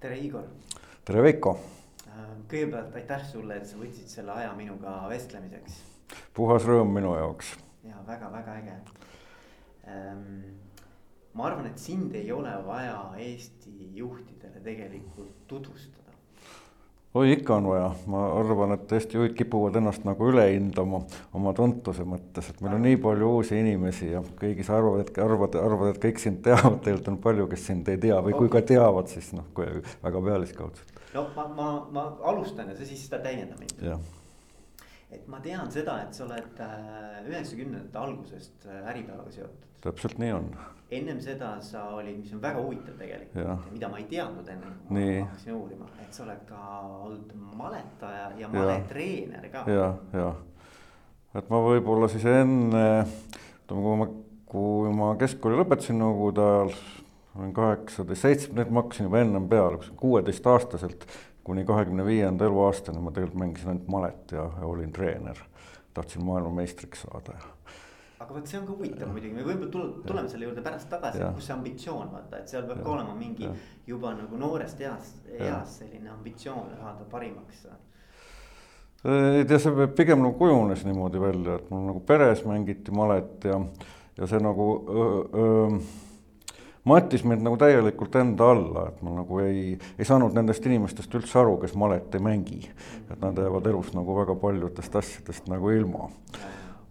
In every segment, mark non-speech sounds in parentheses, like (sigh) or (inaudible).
tere, Igor. tere, Veiko. kõigepealt aitäh sulle, et sa võtsid selle aja minuga vestlemiseks. puhas rõõm minu jaoks. ja väga-väga äge ähm,. ma arvan, et sind ei ole vaja Eesti juhtidele tegelikult tutvustada oi, ikka on vaja, ma arvan, et Eesti juhid kipuvad ennast nagu üle hindama oma tuntuse mõttes, et meil on nii palju uusi inimesi ja kõigi sa arvad, et arvad, arvad, et kõik sind teavad, tegelikult on palju, kes sind ei tea või kui ka teavad, siis noh, väga pealiskaudselt. no ma, ma, ma alustan ja sa siis seda täienda mind. et ma tean seda, et sa oled äh, üheksakümnendate algusest äh, Äripäevaga seotud. täpselt nii on ennem seda sa olid, mis on väga huvitav tegelikult, mida ma ei teadnud enne, kui ma hakkasin uurima, et sa oled ka olnud maletaja ja maletreener ka. ja, ja, et ma võib-olla siis enne, ütleme, kui ma, kui ma keskkooli lõpetasin nõukogude ajal, olin kaheksateist, seitsmeteist, ma hakkasin juba ennem peale, kuueteistaastaselt kuni kahekümne viienda eluaastani ma tegelikult mängisin ainult malet ja, ja olin treener. tahtsin maailmameistriks saada ja aga vot see on ka huvitav muidugi, me võib-olla tuleme, tuleme selle juurde pärast tagasi, kus see ambitsioon vaata, et seal peab ja. ka olema mingi ja. juba nagu noorest east, eas selline ambitsioon saada parimaks. ei tea, see pigem nagu kujunes niimoodi välja, et mul nagu peres mängiti malet ja, ja see nagu öö, öö, mattis mind nagu täielikult enda alla, et ma nagu ei, ei saanud nendest inimestest üldse aru, kes malet ei mängi. et nad jäävad elus nagu väga paljudest asjadest nagu ilma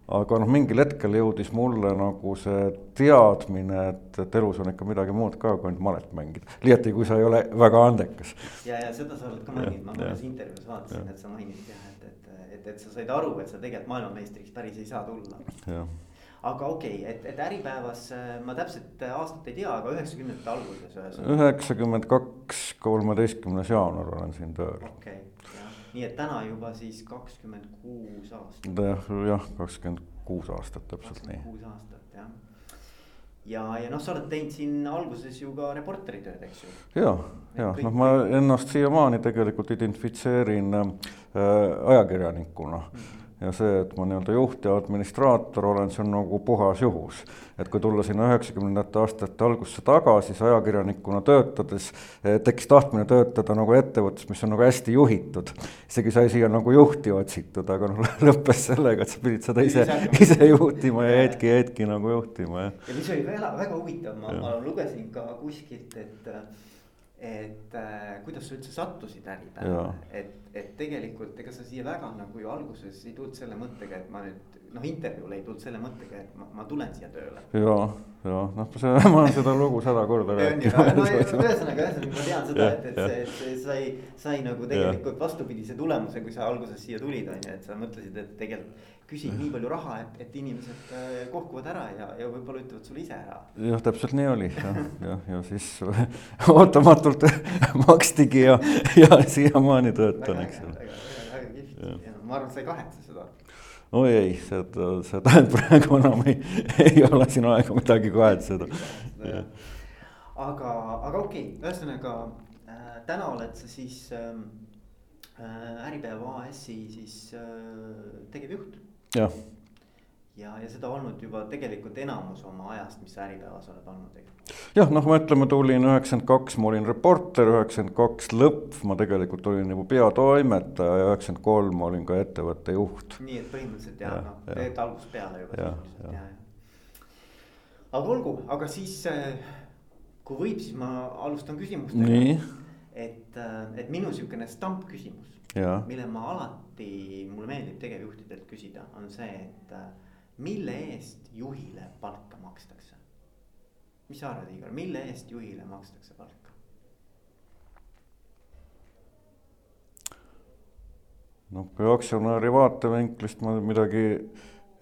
aga noh, mingil hetkel jõudis mulle nagu see teadmine, et, et elus on ikka midagi muud ka, kui ainult malet mängida. liiati, kui sa ei ole väga andekas. ja, ja seda sa oled ka maininud, ma mõnes intervjuus vaatasin, et sa mainisid jah, et, et, et, et sa said aru, et sa tegelikult maailmameistriks päris ei saa tulla. aga okei okay,, et, et Äripäevas ma täpselt aastat ei tea, aga üheksakümnendate alguses ühesõnaga. üheksakümmend kaks, kolmeteistkümnes jaanuar olen siin tööl. okei okay nii et täna juba siis kakskümmend kuus aastat. jah, kakskümmend kuus aastat täpselt nii. kuus aastat jah. ja, ja noh, sa oled teinud siin alguses ju ka reporteri tööd, eks ju. ja, ja noh, ma ennast siiamaani tegelikult identifitseerin äh, ajakirjanikuna mm. -hmm ja see, et ma nii-öelda juht ja administraator olen, see on nagu puhas juhus. et kui tulla sinna üheksakümnendate aastate algusse tagasi, siis ajakirjanikuna töötades eh, tekkis tahtmine töötada nagu ettevõttes, mis on nagu hästi juhitud. isegi sai siia nagu juhti otsitud, aga noh, (laughs) lõppes sellega, et sa pidid seda ise, ise juhtima ja hetki, hetki nagu juhtima, jah. ja mis oli väga, väga huvitav, ma, ma lugesin ka kuskilt, et et äh, kuidas sa üldse sattusid Äripäeva, et, et tegelikult ega sa siia väga nagu ju alguses ei tulnud selle mõttega, et ma nüüd noh, intervjuule ei tulnud selle mõttega, et ma, ma tulen siia tööle. ja, ja noh, see, (laughs) ma olen seda lugu sada korda rääkinud. ühesõnaga, ühesõnaga ma tean seda, et, et see, see sai, sai nagu tegelikult vastupidise tulemuse, kui sa alguses siia tulid, on ju, et sa mõtlesid, et tegelikult küsid nii palju raha, et, et inimesed äh, kohkuvad ära ja, ja võib-olla ütlevad sulle ise ära. jah, täpselt nii oli jah, jah, ja siis (laughs) ootamatult (laughs) makstigi ja, ja siiamaani töötan, eks ole. väga kihvt ja ma arvan, et sa ei kahetse seda. oi ei, seda, seda praegu enam ei, ei ole siin aega midagi kahetseda. aga, aga okei okay,, ühesõnaga äh, täna oled sa siis ähm, äh, Äripäeva AS-i siis äh, tegevjuht jah. Ja, ja seda olnud juba tegelikult enamus oma ajast, mis sa Äripäevas oled olnud, eks. jah, noh, ma ütleme, tulin üheksakümmend kaks, ma olin reporter, üheksakümmend kaks lõpp, ma tegelikult olin juba peatoimetaja ja üheksakümmend kolm olin ka ettevõtte juht. nii et põhimõtteliselt jah ja, noh, tegelikult algusest peale juba. ja, ja, ja. aga olgu, aga siis kui võib, siis ma alustan küsimustega. et, et minu sihukene stampküsimus mille ma alati, mulle meeldib tegevjuhtidelt küsida, on see, et äh, mille eest juhile palka makstakse? mis sa arvad, Igor, mille eest juhile makstakse palka? noh, kui aktsionäri vaatevinklist ma midagi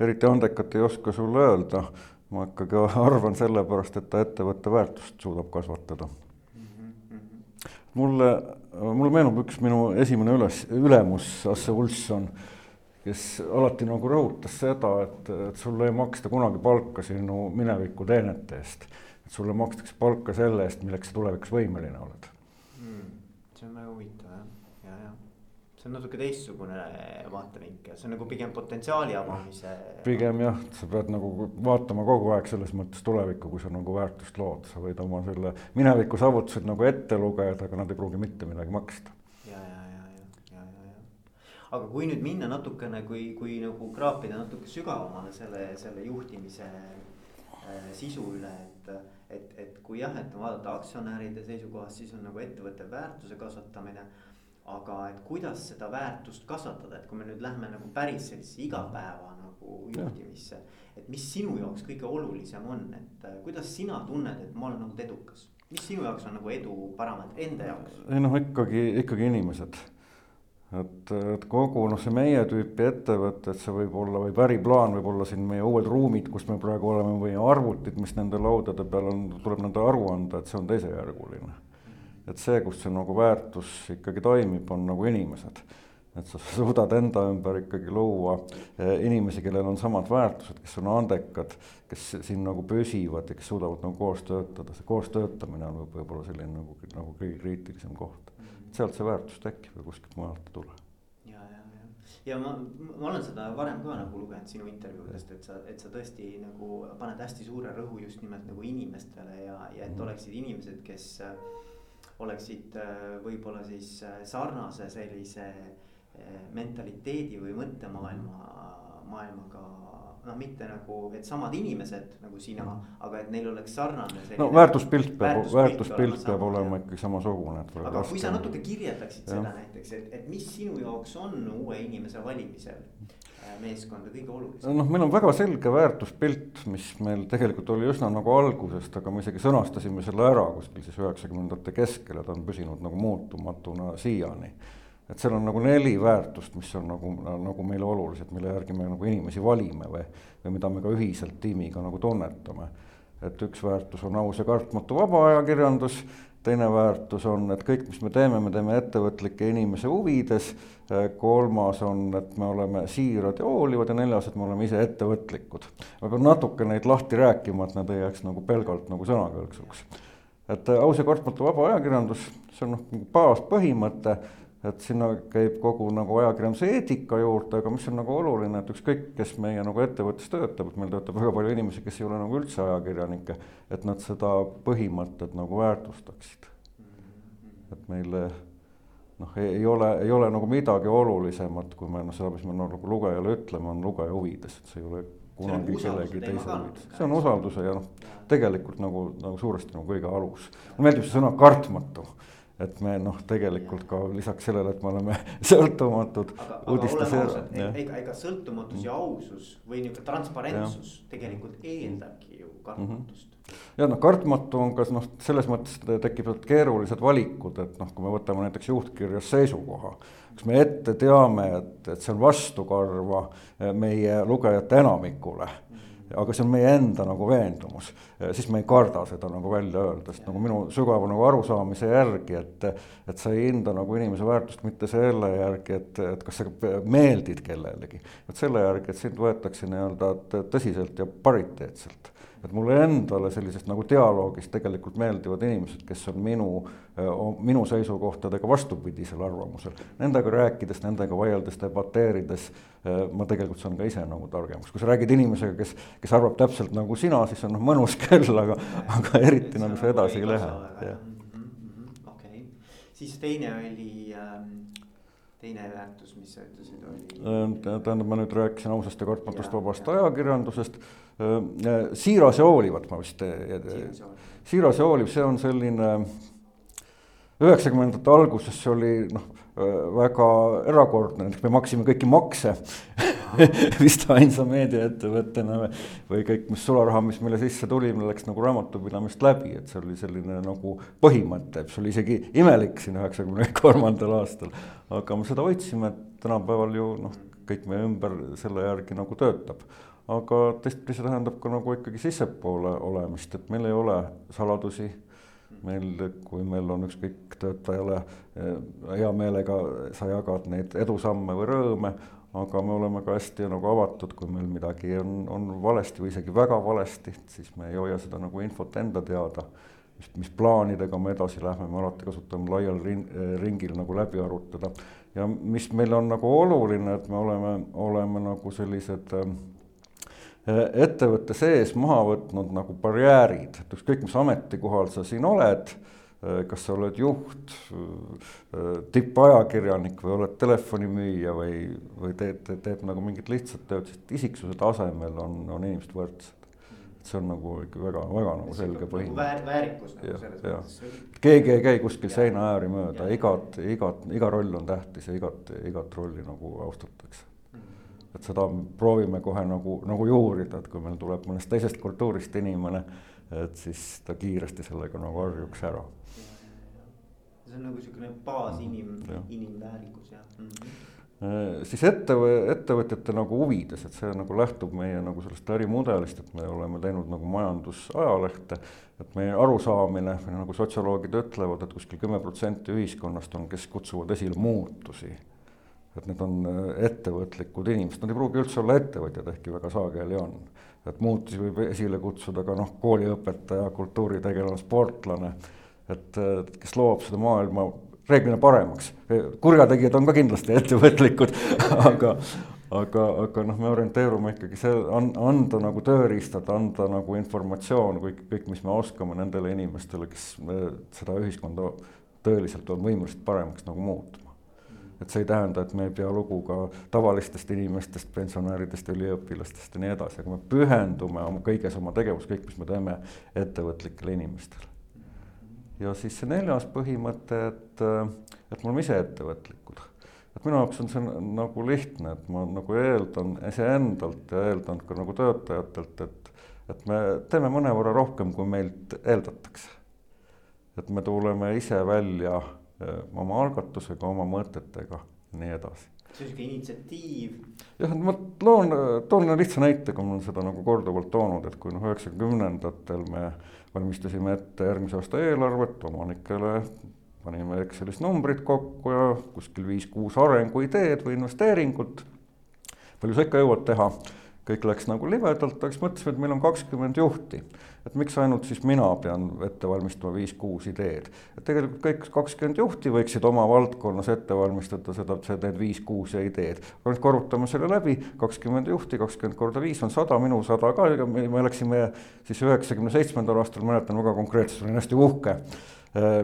eriti andekat ei oska sulle öelda. ma ikkagi arvan sellepärast, et ta ettevõtte väärtust suudab kasvatada mm. -hmm. mulle mulle meenub üks minu esimene üles, ülemus, Asse Ulsson, kes alati nagu rõhutas seda, et, et sulle ei maksta kunagi palka sinu mineviku teenete eest. et sulle makstakse palka selle eest, milleks sa tulevikus võimeline oled hmm,. see on väga huvitav jah, ja, ja see on natuke teistsugune vaatevinkel, see on nagu pigem potentsiaali avamise. pigem jah, sa pead nagu vaatama kogu aeg selles mõttes tulevikku, kui sa nagu väärtust lood, sa võid oma selle mineviku saavutused nagu ette lugeda, aga nad ei pruugi mitte midagi maksta. ja, ja, ja, ja, ja, ja, ja. Aga kui nüüd minna natukene, kui, kui nagu kraapida natuke sügavamale selle, selle juhtimise äh, sisu üle, et et, et kui jah, et vaadata aktsionäride seisukohast, siis on nagu ettevõtte väärtuse kasvatamine aga et kuidas seda väärtust kasvatada, et kui me nüüd lähme nagu päris sellisesse igapäeva nagu juhtimisse. et mis sinu jaoks kõige olulisem on, et äh, kuidas sina tunned, et ma olen olnud edukas? mis sinu jaoks on nagu edu parameeter enda jaoks? ei noh, ikkagi, ikkagi inimesed. Et, et kogu noh, see meie tüüpi ettevõtted, see võib olla, võib äriplaan, võib olla siin meie uued ruumid, kus me praegu oleme või arvutid, mis nende laudade peal on, tuleb nende aru anda, et see on teisejärguline et see, kus see nagu väärtus ikkagi toimib, on nagu inimesed. et sa (laughs) suudad enda ümber ikkagi luua eh, inimesi, kellel on samad väärtused, kes on andekad, kes siin nagu püsivad ja kes suudavad nagu koos töötada, see koos töötamine on võib-olla selline nagu, nagu kõige kriitilisem koht. Sealt see väärtus tekib ja kuskilt mujalt ei tule ja, ja, ja, ja ma, ma olen seda varem ka nagu lugenud sinu intervjuudest, et sa, et sa tõesti nagu paned hästi suure rõhu just nimelt nagu inimestele ja, ja et mhm. oleksid inimesed, kes äh, oleksid äh, võib-olla siis äh, sarnase sellise mentaliteedi või mõttemaailma, maailmaga noh, mitte nagu, et samad inimesed nagu sina, aga et neil oleks sarnane. no väärtuspilt peab, väärtuspilt peab olema ikkagi samasugune. aga kui sa natuke kirjeldaksid seda näiteks, et, et mis sinu jaoks on uue inimese valimisel meeskonda kõige olulisem? noh, meil on väga selge väärtuspilt, mis meil tegelikult oli üsna nagu algusest, aga me isegi sõnastasime selle ära kuskil siis üheksakümnendate keskel ja ta on püsinud nagu muutumatuna siiani. Et seal on nagu neli väärtust, mis on nagu, nagu meile olulised, mille järgi me nagu inimesi valime või, või mida me ka ühiselt tiimiga nagu tunnetame. et üks väärtus on aus ja kartmatu vaba ajakirjandus teine väärtus on, et kõik, mis me teeme, me teeme ettevõtlike inimese huvides, kolmas on, et me oleme siirad ja hoolivad ja neljas, et me oleme ise ettevõtlikud. ma pean natuke neid lahti rääkima, et nad ei jääks nagu pelgalt nagu sõnakõlksuks. et aus ja kartmatu vaba ajakirjandus, see on noh, nagu baaspõhimõte, et sinna käib kogu nagu ajakirjanduse eetika juurde, aga mis on nagu oluline, et ükskõik, kes meie nagu ettevõttes töötab, et meil töötab väga palju inimesi, kes ei ole nagu üldse ajakirjanikke, et nad seda põhimõtet nagu väärtustaksid. et meile noh, ei ole, ei ole nagu midagi olulisemat, kui me noh, seda, mis me nagu lugejale ütleme, on lugeja huvides, et see ei ole kunagi kellegi teise huvides, see on usalduse ja noh, tegelikult nagu, nagu suuresti nagu kõige alus. mulle meeldib see sõna kartmatu et me noh, tegelikult ka lisaks sellele, et me oleme (laughs) sõltumatud. ega, ega sõltumatus ja ausus või niisugune transparentsus ja. tegelikult eeldabki ju kartmatust mm. -hmm. ja noh, kartmatu on ka noh, selles mõttes tekivad keerulised valikud, et noh, kui me võtame näiteks juhtkirjas seisukoha. kas me ette teame, et, et see on vastukarva meie lugejate enamikule aga see on meie enda nagu veendumus, siis me ei karda seda nagu välja öelda, sest nagu minu sügava nagu arusaamise järgi, et et sa ei hinda nagu inimese väärtust mitte selle järgi, et, et kas sa meeldid kellelegi, vaid selle järgi, et sind võetakse nii-öelda tõsiselt ja pariteetselt et mulle endale sellisest nagu dialoogist tegelikult meeldivad inimesed, kes on minu, minu seisukohtadega vastupidisel arvamusel. Nendega rääkides, nendega vaieldes, debateerides ma tegelikult saan ka ise nagu targemaks, kui sa räägid inimesega, kes, kes arvab täpselt nagu sina, siis on noh, mõnus (laughs) küll, aga, aga eriti nagu see edasi ei lähe. Mhm, mhm, okei, siis teine oli ähm teine väärtus, mis sa ütlesid, oli? tähendab, ma nüüd rääkisin ausast ja kartmatust vabast ajakirjandusest siiras ja hoolivad ma vist. siiras ja hooliv, see on selline üheksakümnendate alguses oli noh, väga erakordne, me maksime kõiki makse (laughs) vist ainsa meediaettevõttena või kõik, mis sularaha, mis meile sisse tuli, läks nagu raamatupidamist läbi, et see oli selline nagu põhimõte, see oli isegi imelik siin üheksakümne kolmandal aastal. aga me seda hoidsime, et tänapäeval ju noh, kõik meie ümber selle järgi nagu töötab aga teistpidi see tähendab ka nagu ikkagi sissepoole olemist, et meil ei ole saladusi. Meil, kui meil on ükskõik töötajale eh, hea meelega sa jagad neid edusamme või rõõme, aga me oleme ka hästi nagu avatud, kui meil midagi on, on valesti või isegi väga valesti, siis me ei hoia seda nagu infot enda teada. mis, mis plaanidega me edasi lähme, me alati kasutame laial ring, ringil nagu läbi arutada. ja mis meil on nagu oluline, et me oleme, oleme nagu sellised äh, ettevõtte sees maha võtnud nagu barjäärid, et ükskõik, mis ametikohal sa siin oled äh,, kas sa oled juht äh,, tippajakirjanik või oled telefonimüüja või, või teed, teed, teed nagu mingit lihtsat tööd, siis isiksuse tasemel on, on inimesed võrdsed see on nagu ikka väga, väga nagu selge nagu põhimõte väär,. väärikus nagu selles mõttes. keegi ei käi kuskil seina ääri mööda, igat, igat, iga roll on tähtis ja igat, igat rolli nagu austatakse mm. -hmm. Et seda proovime kohe nagu, nagu juurida, et kui meil tuleb mõnest teisest kultuurist inimene, et siis ta kiiresti sellega nagu harjuks ära. see on nagu sihukene baas inim, inimväärikus jah mm. -hmm siis ettevõ-, ettevõtjate nagu huvides, et see nagu lähtub meie nagu sellest ärimudelist, et me oleme teinud nagu majandusajalehte. et meie arusaamine, nagu sotsioloogid ütlevad, et kuskil kümme protsenti ühiskonnast on, kes kutsuvad esile muutusi. Et need on äh, ettevõtlikud inimesed, nad ei pruugi üldse olla ettevõtjad, ehkki väga sageli on. et muutusi võib esile kutsuda ka noh, kooliõpetaja, kultuuritegelane, sportlane et kes loob seda maailma reeglina paremaks. kurjategijad on ka kindlasti (laughs) ettevõtlikud aga, aga, aga noh, me orienteerume ikkagi see, anda nagu tööriistad, anda nagu informatsioon, kõik, kõik, mis me oskame nendele inimestele, kes seda ühiskonda tõeliselt on võimelised paremaks nagu muutma et see ei tähenda, et me ei pea lugu ka tavalistest inimestest, pensionäridest, üliõpilastest ja nii edasi, aga me pühendume oma kõiges oma tegevus, kõik, mis me teeme ettevõtlikele inimestele ja siis see neljas põhimõte, et, et me oleme ise ettevõtlikud. et minu jaoks on see nagu lihtne, et ma nagu eeldan iseendalt ja eeldan ka nagu töötajatelt, et, et me teeme mõnevõrra rohkem, kui meilt eeldatakse. et me tuleme ise välja oma algatusega, oma mõtetega ja nii edasi see on sihuke initsiatiiv. jah, ma loon, toon lihtsa näite, kui ma olen seda nagu korduvalt toonud, et kui noh, üheksakümnendatel me valmistasime ette järgmise aasta eelarvet omanikele, panime Excelis numbrid kokku ja kuskil viis-kuus arenguideed või investeeringut. palju sa ikka jõuad teha, kõik läks nagu libedalt, aga siis mõtlesime, et meil on kakskümmend juhti. Et miks ainult siis mina pean ette valmistama viis-kuus ideed. et tegelikult kõik kakskümmend juhti võiksid oma valdkonnas ette valmistada seda, need viis-kuus ideed. nüüd korrutame selle läbi, kakskümmend juhti, kakskümmend korda viis on sada, minu sada ka, me, me läksime siis üheksakümne seitsmendal aastal, mäletan väga konkreetselt, olin hästi uhke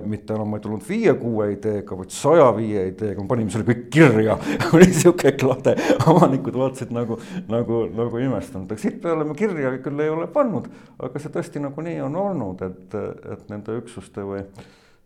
mitte enam ei tulnud viie-kuue ideega, vaid saja viie ideega, me panime selle kõik kirja. (laughs) Oli sihuke klade, omanikud vaatasid nagu, nagu, nagu imestanud, aga siit peale me kirja küll ei ole pannud, aga see tõesti nagu nii on olnud, et, et nende üksuste või,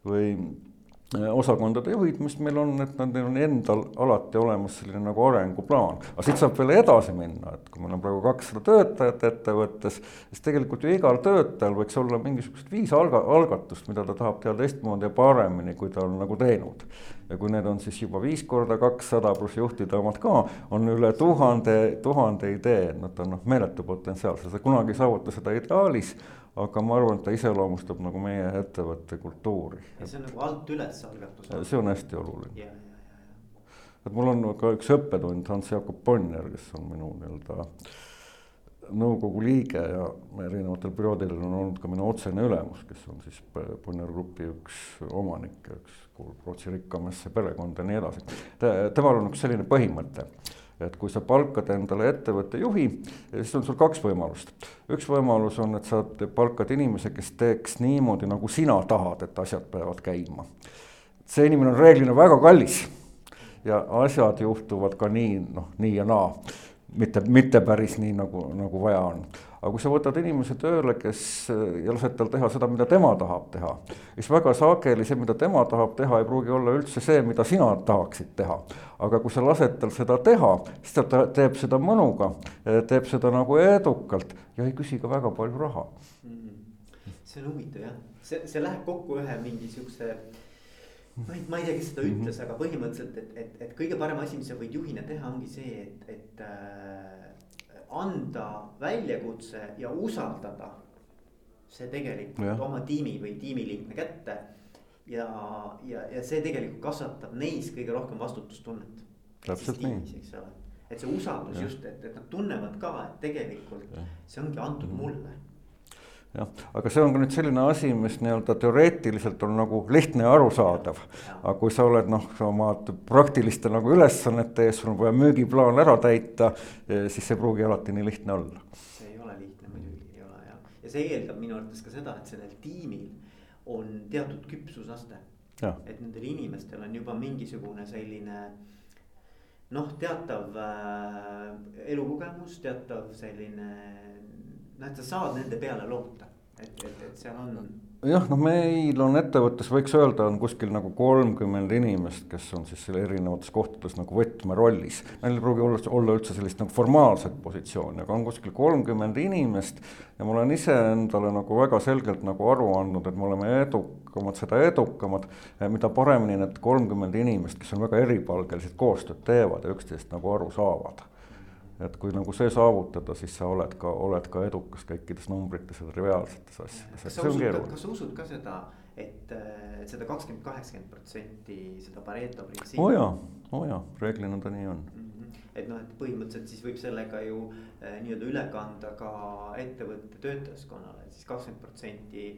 või Äh, osakondade juhid, mis meil on, et nendel on endal alati olemas selline nagu arenguplaan. aga siit saab veel edasi minna, et kui meil on praegu kakssada töötajat ettevõttes, siis tegelikult ju igal töötajal võiks olla mingisugused viis alga-, algatust, mida ta tahab teha teistmoodi ja paremini, kui ta on nagu teinud. Ja kui need on siis juba viis korda kakssada pluss juhtide omad ka, on üle tuhande, tuhande idee, et nad on noh, meeletu potentsiaal, sa kunagi ei saavuta seda ideaalis aga ma arvan, et ta iseloomustab nagu meie ettevõtte kultuuri. ja see on nagu alt üles algatus. see on hästi oluline. et mul on ka üks õppetund, Hans-Jakob Bonnier, kes on minu nii-öelda nõukogu liige ja erinevatel perioodidel on olnud ka minu otsene ülemus, kes on siis Bonnier Grupi üks omanik ja üks kuulub Rootsi rikkamasse perekonda ja nii edasi. temal on üks selline põhimõte et kui sa palkad endale ettevõtte juhi, siis on sul kaks võimalust. üks võimalus on, et sa palkad inimese, kes teeks niimoodi, nagu sina tahad, et asjad peavad käima. see inimene on reeglina väga kallis ja asjad juhtuvad ka nii, noh, nii ja naa. Mitte, mitte päris nii, nagu, nagu vaja on aga kui sa võtad inimese tööle, kes ja lased tal teha seda, mida tema tahab teha, siis väga sageli see, mida tema tahab teha, ei pruugi olla üldse see, mida sina tahaksid teha. aga kui sa lased tal seda teha, siis ta teeb seda mõnuga, teeb seda nagu edukalt ja ei küsi ka väga palju raha mm. -hmm. see on huvitav jah, see, see läheb kokku ühe mingi siukse ma ei, ma ei tea, kes seda mhm. ütles, aga põhimõtteliselt, et, et, et kõige parem asi, mis sa võid juhina teha, ongi see, et, et äh, anda väljakutse ja usaldada see tegelikult ja. oma tiimi või tiimiliikme kätte. ja, ja, ja see tegelikult kasvatab neis kõige rohkem vastutustunnet. täpselt nii. eks ole, et see usaldus ja. just, et, et nad tunnevad ka, et tegelikult ja. see ongi antud mm. mulle jah, aga see on ka nüüd selline asi, mis nii-öelda teoreetiliselt on nagu lihtne ja arusaadav. aga kui sa oled noh, oma praktiliste nagu ülesannete ees, sul on vaja müügiplaan ära täita, eh, siis see ei pruugi alati nii lihtne olla. see ei ole lihtne muidugi ei ole jah, ja see eeldab minu arvates ka seda, et sellel tiimil on teatud küpsusaste. et nendel inimestel on juba mingisugune selline noh, teatav äh, elukogemus, teatav selline noh, et sa saad nende peale loota, et, et, et seal on. jah, noh, meil on ettevõttes, võiks öelda, on kuskil nagu kolmkümmend inimest, kes on siis seal erinevates kohtades nagu võtmerollis. Neil ei pruugi olla, olla üldse sellist nagu formaalset positsiooni, aga on kuskil kolmkümmend inimest. ja ma olen iseendale nagu väga selgelt nagu aru andnud, et me oleme edukamad, seda edukamad, mida paremini need kolmkümmend inimest, kes on väga eripalgelised, koostööd teevad ja üksteisest nagu aru saavad et kui nagu see saavutada, siis sa oled ka, oled ka edukas kõikides numbrites ja triviaalsetes asjades. kas sa usud, kas sa usud ka seda, et, et seda kakskümmend, kaheksakümmend protsenti seda Pareto printsiipi? oo oh jaa, oo oh jaa, reeglina ta nii on mm. -hmm. et noh, et põhimõtteliselt siis võib sellega ju eh, nii-öelda üle kanda ka ettevõtte töötajaskonnale, siis kakskümmend protsenti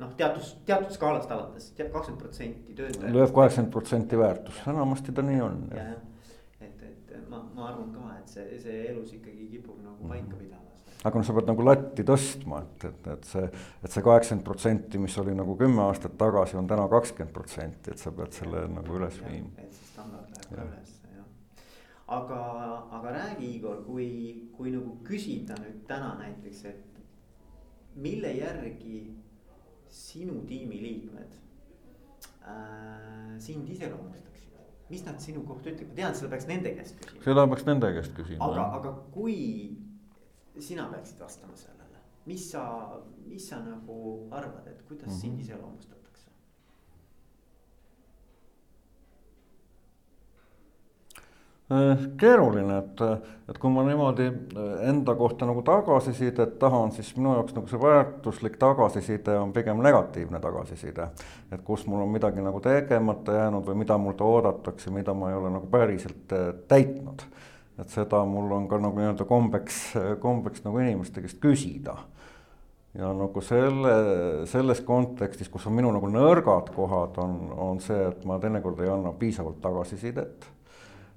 noh, teatud, teatud skaalast alates, kakskümmend protsenti töötajat. lööb kaheksakümmend protsenti väärtust, enamasti ta nii on. jah, et ma, arvan ka, et see, see elus ikkagi kipub nagu paika mhm. pidama aga noh, sa pead nagu latti tõstma, et, et, et see, et see kaheksakümmend protsenti, mis oli nagu kümme aastat tagasi, on täna kakskümmend protsenti, et sa pead selle ja, nagu üles viima. et see standard läheb ka üles, jah. aga, aga räägi, Igor, kui, kui nagu küsida nüüd täna näiteks, et mille järgi sinu tiimiliikmed äh, sind iseloomustavad? Mis nad sinu kohta ütlevad, ma tean, seda peaks nende käest küsima. seda peaks nende käest küsima. aga, aga kui sina peaksid vastama sellele, mis sa, mis sa nagu arvad, et kuidas mm -hmm. sind iseloomustab? Äh, keeruline, et, et kui ma niimoodi äh, enda kohta nagu tagasisidet tahan, siis minu jaoks nagu see väärtuslik tagasiside on pigem negatiivne tagasiside. et kus mul on midagi nagu tegemata jäänud või mida mult oodatakse, mida ma ei ole nagu päriselt äh, täitnud. et seda mul on ka nagu nii-öelda kombeks, kombeks nagu inimeste käest küsida ja nagu selle, selles kontekstis, kus on minu nagu nõrgad kohad, on, on see, et ma teinekord ei anna piisavalt tagasisidet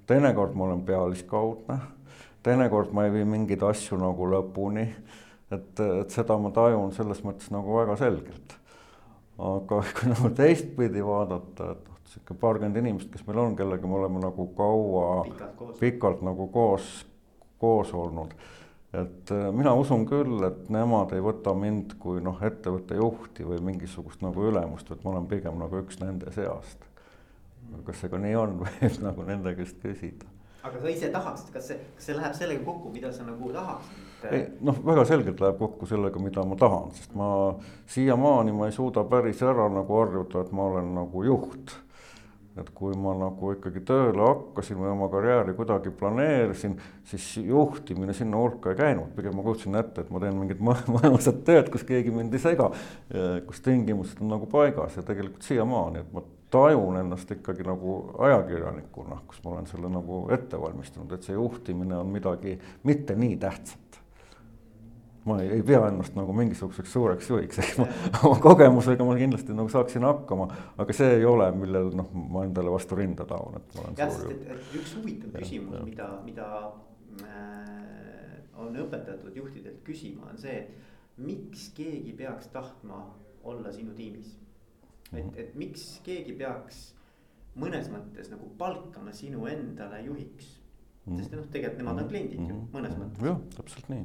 teinekord ma olen pealiskaudne, teinekord ma ei vii mingeid asju nagu lõpuni. et, et seda ma tajun selles mõttes nagu väga selgelt. aga (laughs) kui nagu teistpidi vaadata, et noh, sihuke paarkümmend inimest, kes meil on, kellega me oleme nagu kaua, pikalt, nagu koos, koos olnud et äh, mina usun küll, et nemad ei võta mind kui noh, ettevõtte juhti või mingisugust nagu ülemust, et ma olen pigem nagu üks nende seast kas see ka nii on, võib (laughs) nagu nende käest küsida. aga sa ise tahaksid, kas see, kas see läheb sellega kokku, mida sa nagu tahaksid? ei noh, väga selgelt läheb kokku sellega, mida ma tahan, sest ma siiamaani ma ei suuda päris ära nagu harjuda, et ma olen nagu juht et kui ma nagu ikkagi tööle hakkasin või oma karjääri kuidagi planeerisin, siis juhtimine sinna hulka ei käinud, pigem ma kujutasin ette, et ma teen mingit (laughs) mõnusat tööd, kus keegi mind ei sega. kus tingimused on nagu paigas ja tegelikult siiamaani, et ma tajun ennast ikkagi nagu ajakirjanikuna, kus ma olen selle nagu ette valmistanud, et see juhtimine on midagi mitte nii tähtsat. ma ei, ei pea ennast nagu mingisuguseks suureks juhiks, (laughs) eks ma oma kogemusega ma kindlasti nagu saaksin hakkama, aga see ei ole, millel noh, ma endale vastu rinda taon, et ma olen jah, sest et, et üks huvitav küsimus, mida, mida äh, on õpetatud juhtidelt küsima, on see, et miks keegi peaks tahtma olla sinu tiimis et, mhm. et miks keegi peaks mõnes mõttes nagu palkama sinu endale juhiks. Mhm. sest noh, tegelikult nemad on kliendid ju mhm. mõnes mõttes. jah, täpselt nii.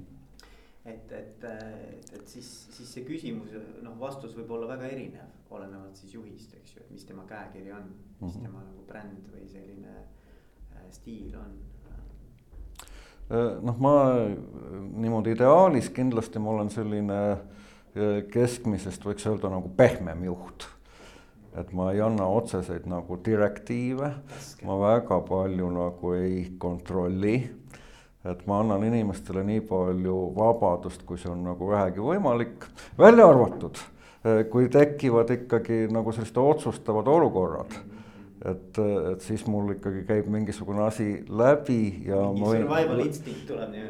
et, et, et, et siis, siis see küsimus, noh, vastus võib olla väga erinev, olenevalt siis juhist, eks ju, et mis tema käekiri on, mis mm -hmm. tema nagu bränd või selline äh, stiil on äh, noh, ma niimoodi ideaalis kindlasti ma olen selline äh, keskmisest võiks öelda nagu pehmem juht et ma ei anna otseseid nagu direktiive, ma väga palju nagu ei kontrolli. et ma annan inimestele nii palju vabadust, kui see on nagu vähegi võimalik, välja arvatud, eh, kui tekivad ikkagi nagu sellised otsustavad olukorrad et, et siis mul ikkagi käib mingisugune asi läbi ja Mingi ma võin,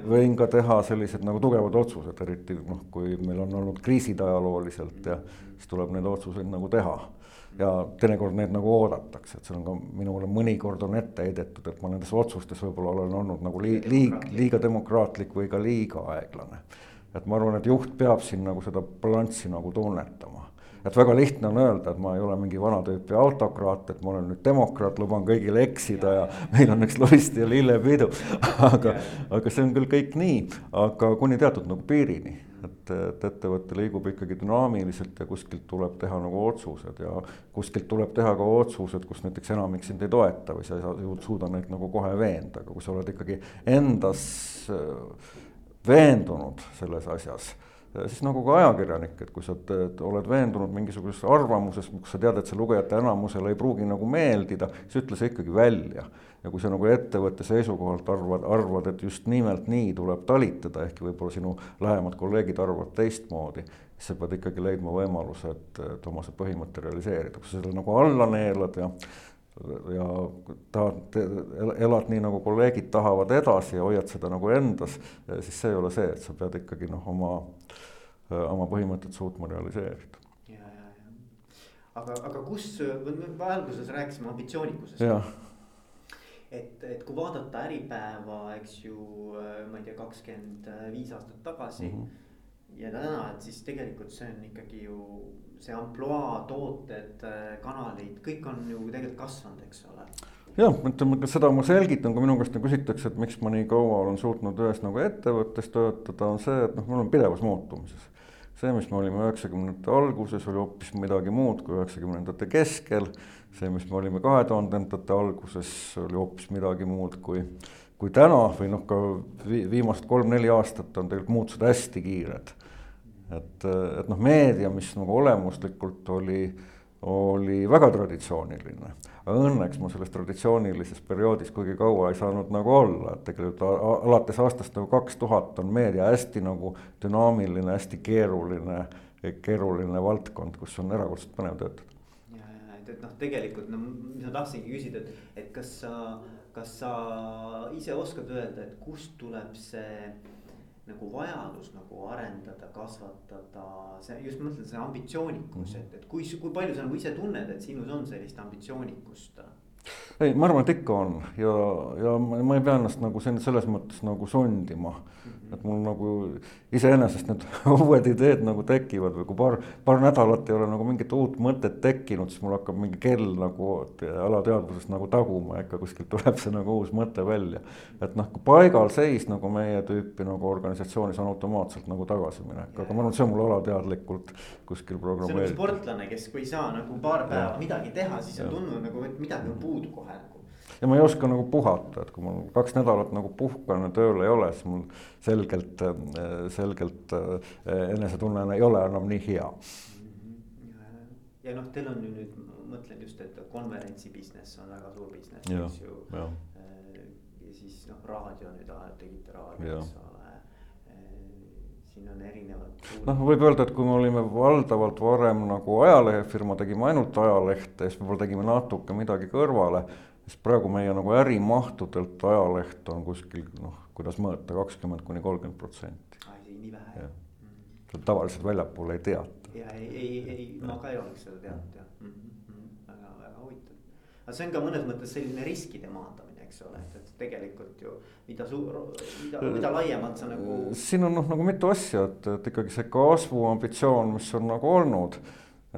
võin ka teha sellised nagu tugevad otsused, eriti noh, kui meil on olnud kriisid ajalooliselt ja siis tuleb neid otsuseid nagu teha. Ja teinekord neid nagu oodatakse, et see on ka minule mõnikord on ette heidetud, et ma nendes otsustes võib-olla olen olnud nagu lii-, liig-, liiga demokraatlik või ka liiga aeglane. et ma arvan, et juht peab siin nagu seda balanssi nagu tunnetama et väga lihtne on öelda, et ma ei ole mingi vana tüüpi autokraat, et ma olen nüüd demokraat, luban kõigil eksida ja meil on üks lust ja lillepidu. (laughs) aga, aga see on küll kõik nii, aga kuni teatud nagu piirini, et, et ettevõte liigub ikkagi dünaamiliselt ja kuskilt tuleb teha nagu otsused ja kuskilt tuleb teha ka otsused, kus näiteks enamik sind ei toeta või sa ei saa, suuda neid nagu kohe veenda, aga kui sa oled ikkagi endas äh, veendunud selles asjas siis nagu ka ajakirjanik, et kui sa teed, oled veendunud mingisuguses arvamuses, kus sa tead, et see lugejate enamusele ei pruugi nagu meeldida, siis ütle see ikkagi välja. ja kui sa nagu ettevõtte seisukohalt arvad, arvad, et just nimelt nii tuleb talitada, ehkki võib-olla sinu lähemad kolleegid arvavad teistmoodi, siis sa pead ikkagi leidma võimaluse, et, et oma see põhimõte realiseerida, kui sa selle nagu alla neelad ja ja tahad, elad nii, nagu kolleegid tahavad edasi ja hoiad seda nagu endas, siis see ei ole see, et sa pead ikkagi noh, oma Äh, oma põhimõtet suutma realiseerida. ja, ja, ja. aga, aga kus, me alguses rääkisime ambitsioonikusest. et, et kui vaadata Äripäeva, eks ju, äh, ma ei tea, kakskümmend viis aastat tagasi mm. -hmm ja täna, et siis tegelikult see on ikkagi ju see ampluaa, tooted, äh, kanalid, kõik on ju tegelikult kasvanud, eks ole jah, ütleme seda ma selgitan, kui minu käest nagu küsitakse, et miks ma nii kaua olen suutnud ühes nagu ettevõttes töötada, on see, et noh, me oleme pidevas muutumises see, mis me olime üheksakümnendate alguses, oli hoopis midagi muud kui üheksakümnendate keskel. see, mis me olime kahe tuhandendate alguses, oli hoopis midagi muud kui, kui täna või noh, ka viimased kolm-neli aastat on tegelikult muutused hästi kiired. Et, et noh, meedia, mis nagu olemuslikult oli oli väga traditsiooniline. õnneks ma selles traditsioonilises perioodis kuigi kaua ei saanud nagu olla, et tegelikult alates aastast nagu kaks tuhat on meedia hästi nagu dünaamiline, hästi keeruline, keeruline valdkond, kus on erakordselt põnev töötada. ja, ja et, et noh, tegelikult no mis ma tahtsingi küsida, et, et kas sa, kas sa ise oskad öelda, et kust tuleb see nagu vajadus nagu arendada, kasvatada, see just mõtlen see ambitsioonikus, et, et kui, kui palju sa nagu ise tunned, et sinus on sellist ambitsioonikust? Ei, ma arvan, et ikka on ja, ja ma, ei pea ennast nagu selles mõttes nagu sundima. -hmm. et mul nagu iseenesest need (laughs) uued ideed nagu tekivad või kui paar, paar nädalat ei ole nagu mingit uut mõtet tekkinud, siis mul hakkab mingi kell nagu alateadvuses nagu taguma, ikka kuskilt (laughs) tuleb see nagu uus mõte välja. et noh, kui paigalseis nagu meie tüüpi nagu organisatsioonis on automaatselt nagu tagasiminek, aga ma arvan, et see on mul alateadlikult kuskil programmeeritud. see on nagu sportlane, kes, kui ei saa nagu paar päeva ja. midagi teha, siis on tundnud nagu, et midagi on puudu kohe nagu. Ja ma ei oska nagu puhata, et kui mul kaks nädalat nagu puhkan ja tööl ei ole, siis mul selgelt, selgelt enesetunne ei ole enam nii hea. ja noh, teil on ju nüüd, mõtlen just, et konverentsi business on väga suur business, eks ju. ja siis noh, raadio nüüd tegite raadio, eks ole siin on erinevad. noh, võib öelda, et kui me olime valdavalt varem nagu ajalehefirma, tegime ainult ajalehte, siis võib-olla tegime natuke midagi kõrvale sest praegu meie nagu ärimahtudelt ajaleht on kuskil noh, kuidas mõõta, kakskümmend kuni kolmkümmend protsenti. nii vähe jah mm.? tavaliselt väljapoole ei teata. ja ei, ei, ei, ma ka ei oleks seda teadnud jah mm -hmm. väga, väga huvitav. aga see on ka mõnes mõttes selline riskide maandamine, eks ole, et, et tegelikult ju mida suur, mida, mida laiemalt sa nagu. siin on noh, nagu mitu asja, et, et ikkagi see kasvuambitsioon, mis on nagu olnud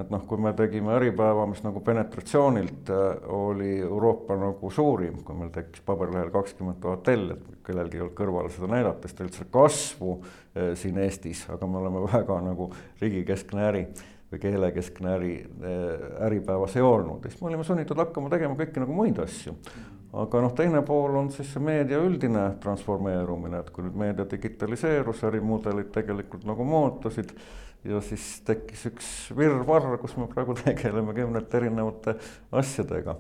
et noh, kui me tegime Äripäeva, mis nagu penetratsioonilt äh, oli Euroopa nagu suurim, kui meil tekkis paberlehel kakskümmend tuhat telli, et kellelgi ei olnud kõrvale seda näidata, siis ta üldse kasvu äh, siin Eestis, aga me oleme (laughs) väga nagu riigikeskne äri või keelekeskne äri äh, Äripäevas ei olnud siis me olime sunnitud hakkama tegema kõiki nagu muid asju. Aga noh, teine pool on siis see meedia üldine transformeerumine, et kui nüüd meedia digitaliseerus, ärimudelid tegelikult nagu muutusid ja siis tekkis üks virvarr, kus me praegu (laughs) tegeleme kümnete erinevate asjadega.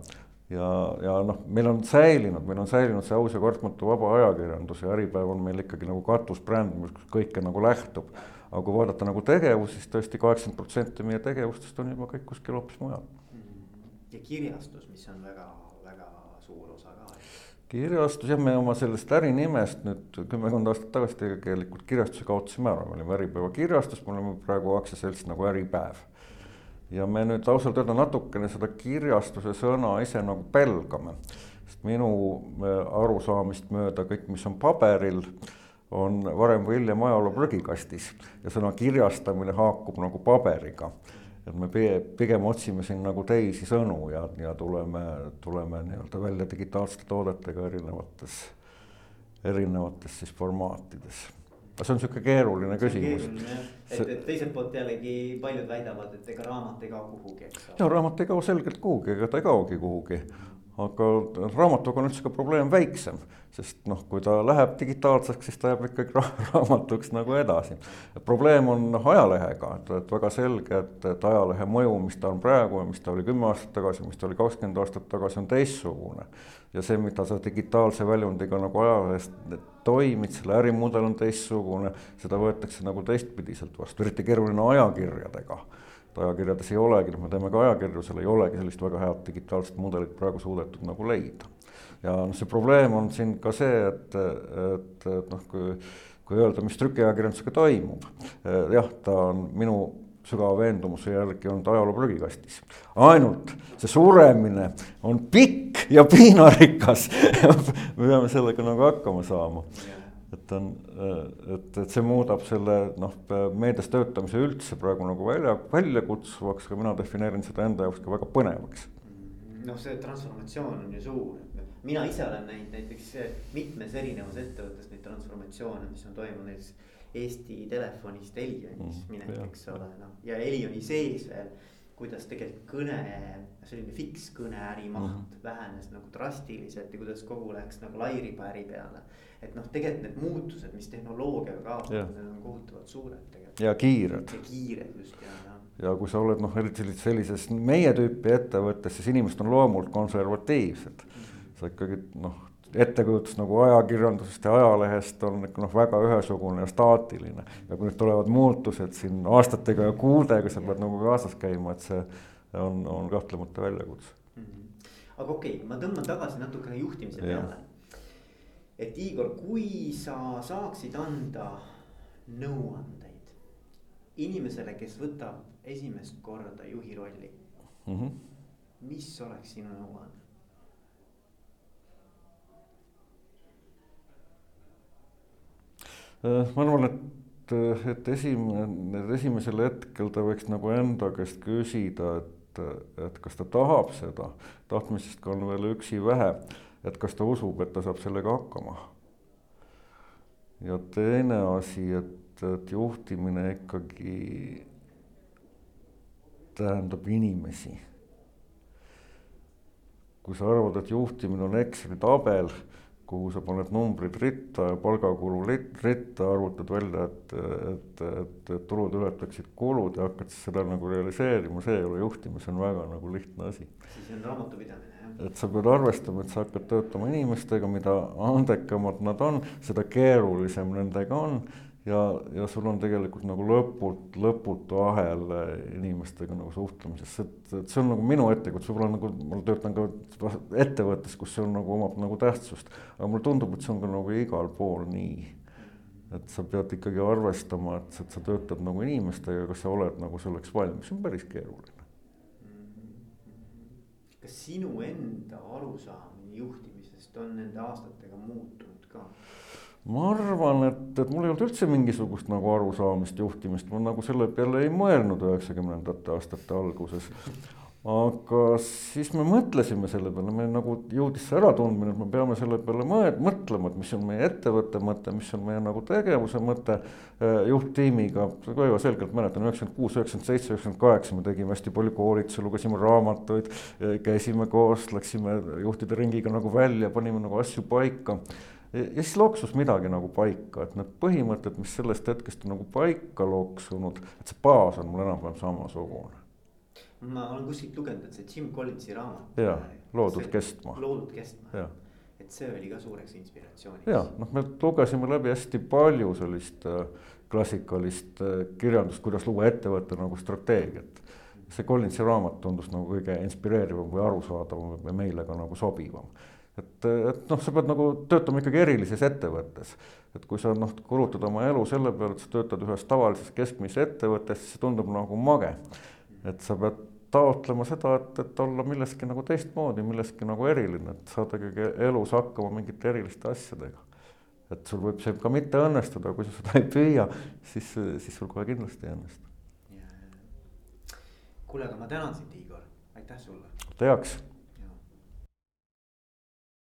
ja, ja noh, meil on säilinud, meil on säilinud see aus ja kartmatu vaba ajakirjandus ja Äripäev on meil ikkagi nagu katusbränd, mis kõike nagu lähtub. aga kui vaadata nagu tegevusi, siis tõesti kaheksakümmend protsenti meie tegevustest on juba kõik kuskil hoopis mujal ja kirjastus, mis on väga suur osa ka. kirjastus jah, me oma sellest ärinimest nüüd kümmekond aastat tagasi tegelikult kirjastuse kaotasime ära, me olime Äripäeva kirjastus, me oleme praegu aktsiaselts nagu Äripäev. ja me nüüd ausalt öelda natukene seda kirjastuse sõna ise nagu pelgame, sest minu äh, arusaamist mööda kõik, mis on paberil on varem või hiljem ajaloo prügikastis ja sõna kirjastamine haakub nagu paberiga et me pigem otsime siin nagu teisi sõnu ja, ja tuleme, tuleme nii-öelda välja digitaalsete toodetega erinevates, erinevates siis formaatides. aga see on niisugune keeruline küsimus. et, et teiselt poolt jällegi paljud väidavad, et ega raamat ei kao kuhugi, eks ole. no raamat ei kao selgelt kuhugi, ega ta ei kaogi kuhugi aga raamatuga on üldse ka probleem väiksem, sest noh, kui ta läheb digitaalseks, siis ta jääb ikkagi ra (laughs) raamatuks nagu edasi. probleem on noh, ajalehega, et, et väga selge, et, et ajalehe mõju, mis ta on praegu ja mis ta oli kümme aastat tagasi, mis ta oli kakskümmend aastat tagasi, on teistsugune. ja see, mida sa digitaalse väljundiga nagu ajalehes toimid, selle ärimudel on teistsugune, seda võetakse nagu teistpidiselt vastu, eriti keeruline ajakirjadega ajakirjades ei olegi, noh, me teeme ka ajakirju, seal ei olegi sellist väga head digitaalset mudelit praegu suudetud nagu leida. ja noh, see probleem on siin ka see, et, et, et noh, kui, kui öelda, mis trükiajakirjandusega toimub, jah, ta on minu sügava veendumuse järgi olnud ajaloo prügikastis. ainult see suremine on pikk ja piinarikas (laughs) me peame sellega nagu hakkama saama et on, et, et see muudab selle noh, meedias töötamise üldse praegu nagu välja, väljakutsuvaks, aga mina defineerin seda enda jaoks ka väga põnevaks. noh, see transformatsioon on ju suur, mina ise olen näinud näiteks mitmes erinevas ettevõttes neid transformatsioone, mis on toimunud näiteks Eesti Telefonist Elionis mm, minek, eks ole, noh. Ja Elioni sees veel kuidas tegelikult kõne, selline fikskõne ärimaht mm -hmm. vähenes nagu drastiliselt ja kuidas kogu läks nagu lairiba äri peale. et noh, tegelikult need muutused, mis tehnoloogiaga kaasnevad, need on kohutavalt suured tegelikult. ja kiired. ja kiired just ja, ja. ja kui sa oled noh, eriti sellises meie tüüpi ettevõttes, siis inimesed on loomult konservatiivsed mm. -hmm. sa ikkagi noh ettekujutus nagu ajakirjandusest ja ajalehest on ikka noh, väga ühesugune ja staatiline. ja kui nüüd tulevad muutused siin aastatega ja kuudega, sa pead nagu kaasas käima, et see on, on kahtlemata väljakutse mm. -hmm. aga okei okay,, ma tõmban tagasi natukene juhtimise peale. et Igor, kui sa saaksid anda nõuandeid inimesele, kes võtab esimest korda juhi rolli mm. -hmm. mis oleks sinu nõuanne? Ma arvan, et, et esimene, esimesel hetkel ta võiks nagu enda käest küsida, et, et kas ta tahab seda, tahtmisest ka on veel üksi vähe, et kas ta usub, et ta saab sellega hakkama. ja teine asi, et, et juhtimine ikkagi tähendab inimesi. kui sa arvad, et juhtimine on Exceli tabel kuhu sa paned numbrid ritta ja palgakulu ritta, arvutad välja, et, et, et, et tulud ületaksid kulud ja hakkad siis seda nagu realiseerima, see ei ole juhtimine, see on väga nagu lihtne asi. siis on raamatupidamine, jah. et sa pead arvestama, et sa hakkad töötama inimestega, mida andekamad nad on, seda keerulisem nendega on ja, ja sul on tegelikult nagu lõput, lõputu ahel inimestega nagu suhtlemises, et, et see on nagu minu ettekujutус, võib-olla nagu ma töötan ka ettevõttes, kus see on nagu omab nagu tähtsust. aga mulle tundub, et see on ka nagu igal pool nii. et sa pead ikkagi arvestama, et, et sa töötad nagu inimestega, kas sa oled nagu selleks valmis, see on päris keeruline. kas sinu enda arusaamine juhtimisest on nende aastatega muutunud ka? Ma arvan, et, et mul ei olnud üldse mingisugust nagu arusaamist juhtimist, ma nagu selle peale ei mõelnud üheksakümnendate aastate alguses. aga siis me mõtlesime selle peale, meil nagu jõudis see äratundmine, et me peame selle peale mõtlema, et mis on meie ettevõtte mõte, mis on meie nagu tegevuse mõte eh, juhttiimiga. väga selgelt mäletan, üheksakümmend kuus, üheksakümmend seitse, üheksakümmend kaheksa me tegime hästi palju koolitusi, lugesime raamatuid, eh, käisime koos, läksime juhtide ringiga nagu välja, panime nagu asju paika ja siis loksus midagi nagu paika, et need põhimõtted, mis sellest hetkest on nagu paika loksunud, et see baas on mul enam-vähem samasugune. ma olen kuskilt lugenud, et see Jim Collinsi raamat. jaa, Loodud kestma. loodud kestma, et see oli ka suureks inspiratsiooniks. jaa, noh, me lugesime läbi hästi palju sellist äh, klassikalist äh, kirjandust, kuidas luua ettevõtte nagu strateegiat see Collinsi raamat tundus nagu kõige inspireerivam või arusaadavam või meile ka nagu sobivam. Et, et noh, sa pead nagu töötama ikkagi erilises ettevõttes. et kui sa noh, kulutad oma elu selle peale, et sa töötad ühes tavalises keskmises ettevõttes, siis see tundub nagu mage. et sa pead taotlema seda, et, et olla milleski nagu teistmoodi, milleski nagu eriline, et saada ikkagi elus hakkama mingite eriliste asjadega. et sul võib see ka mitte õnnestuda, kui sa seda ei püüa, siis, siis sul kohe kindlasti ei õnnestu. kuule, aga ma tänan sind, Igor, aitäh sulle. teaks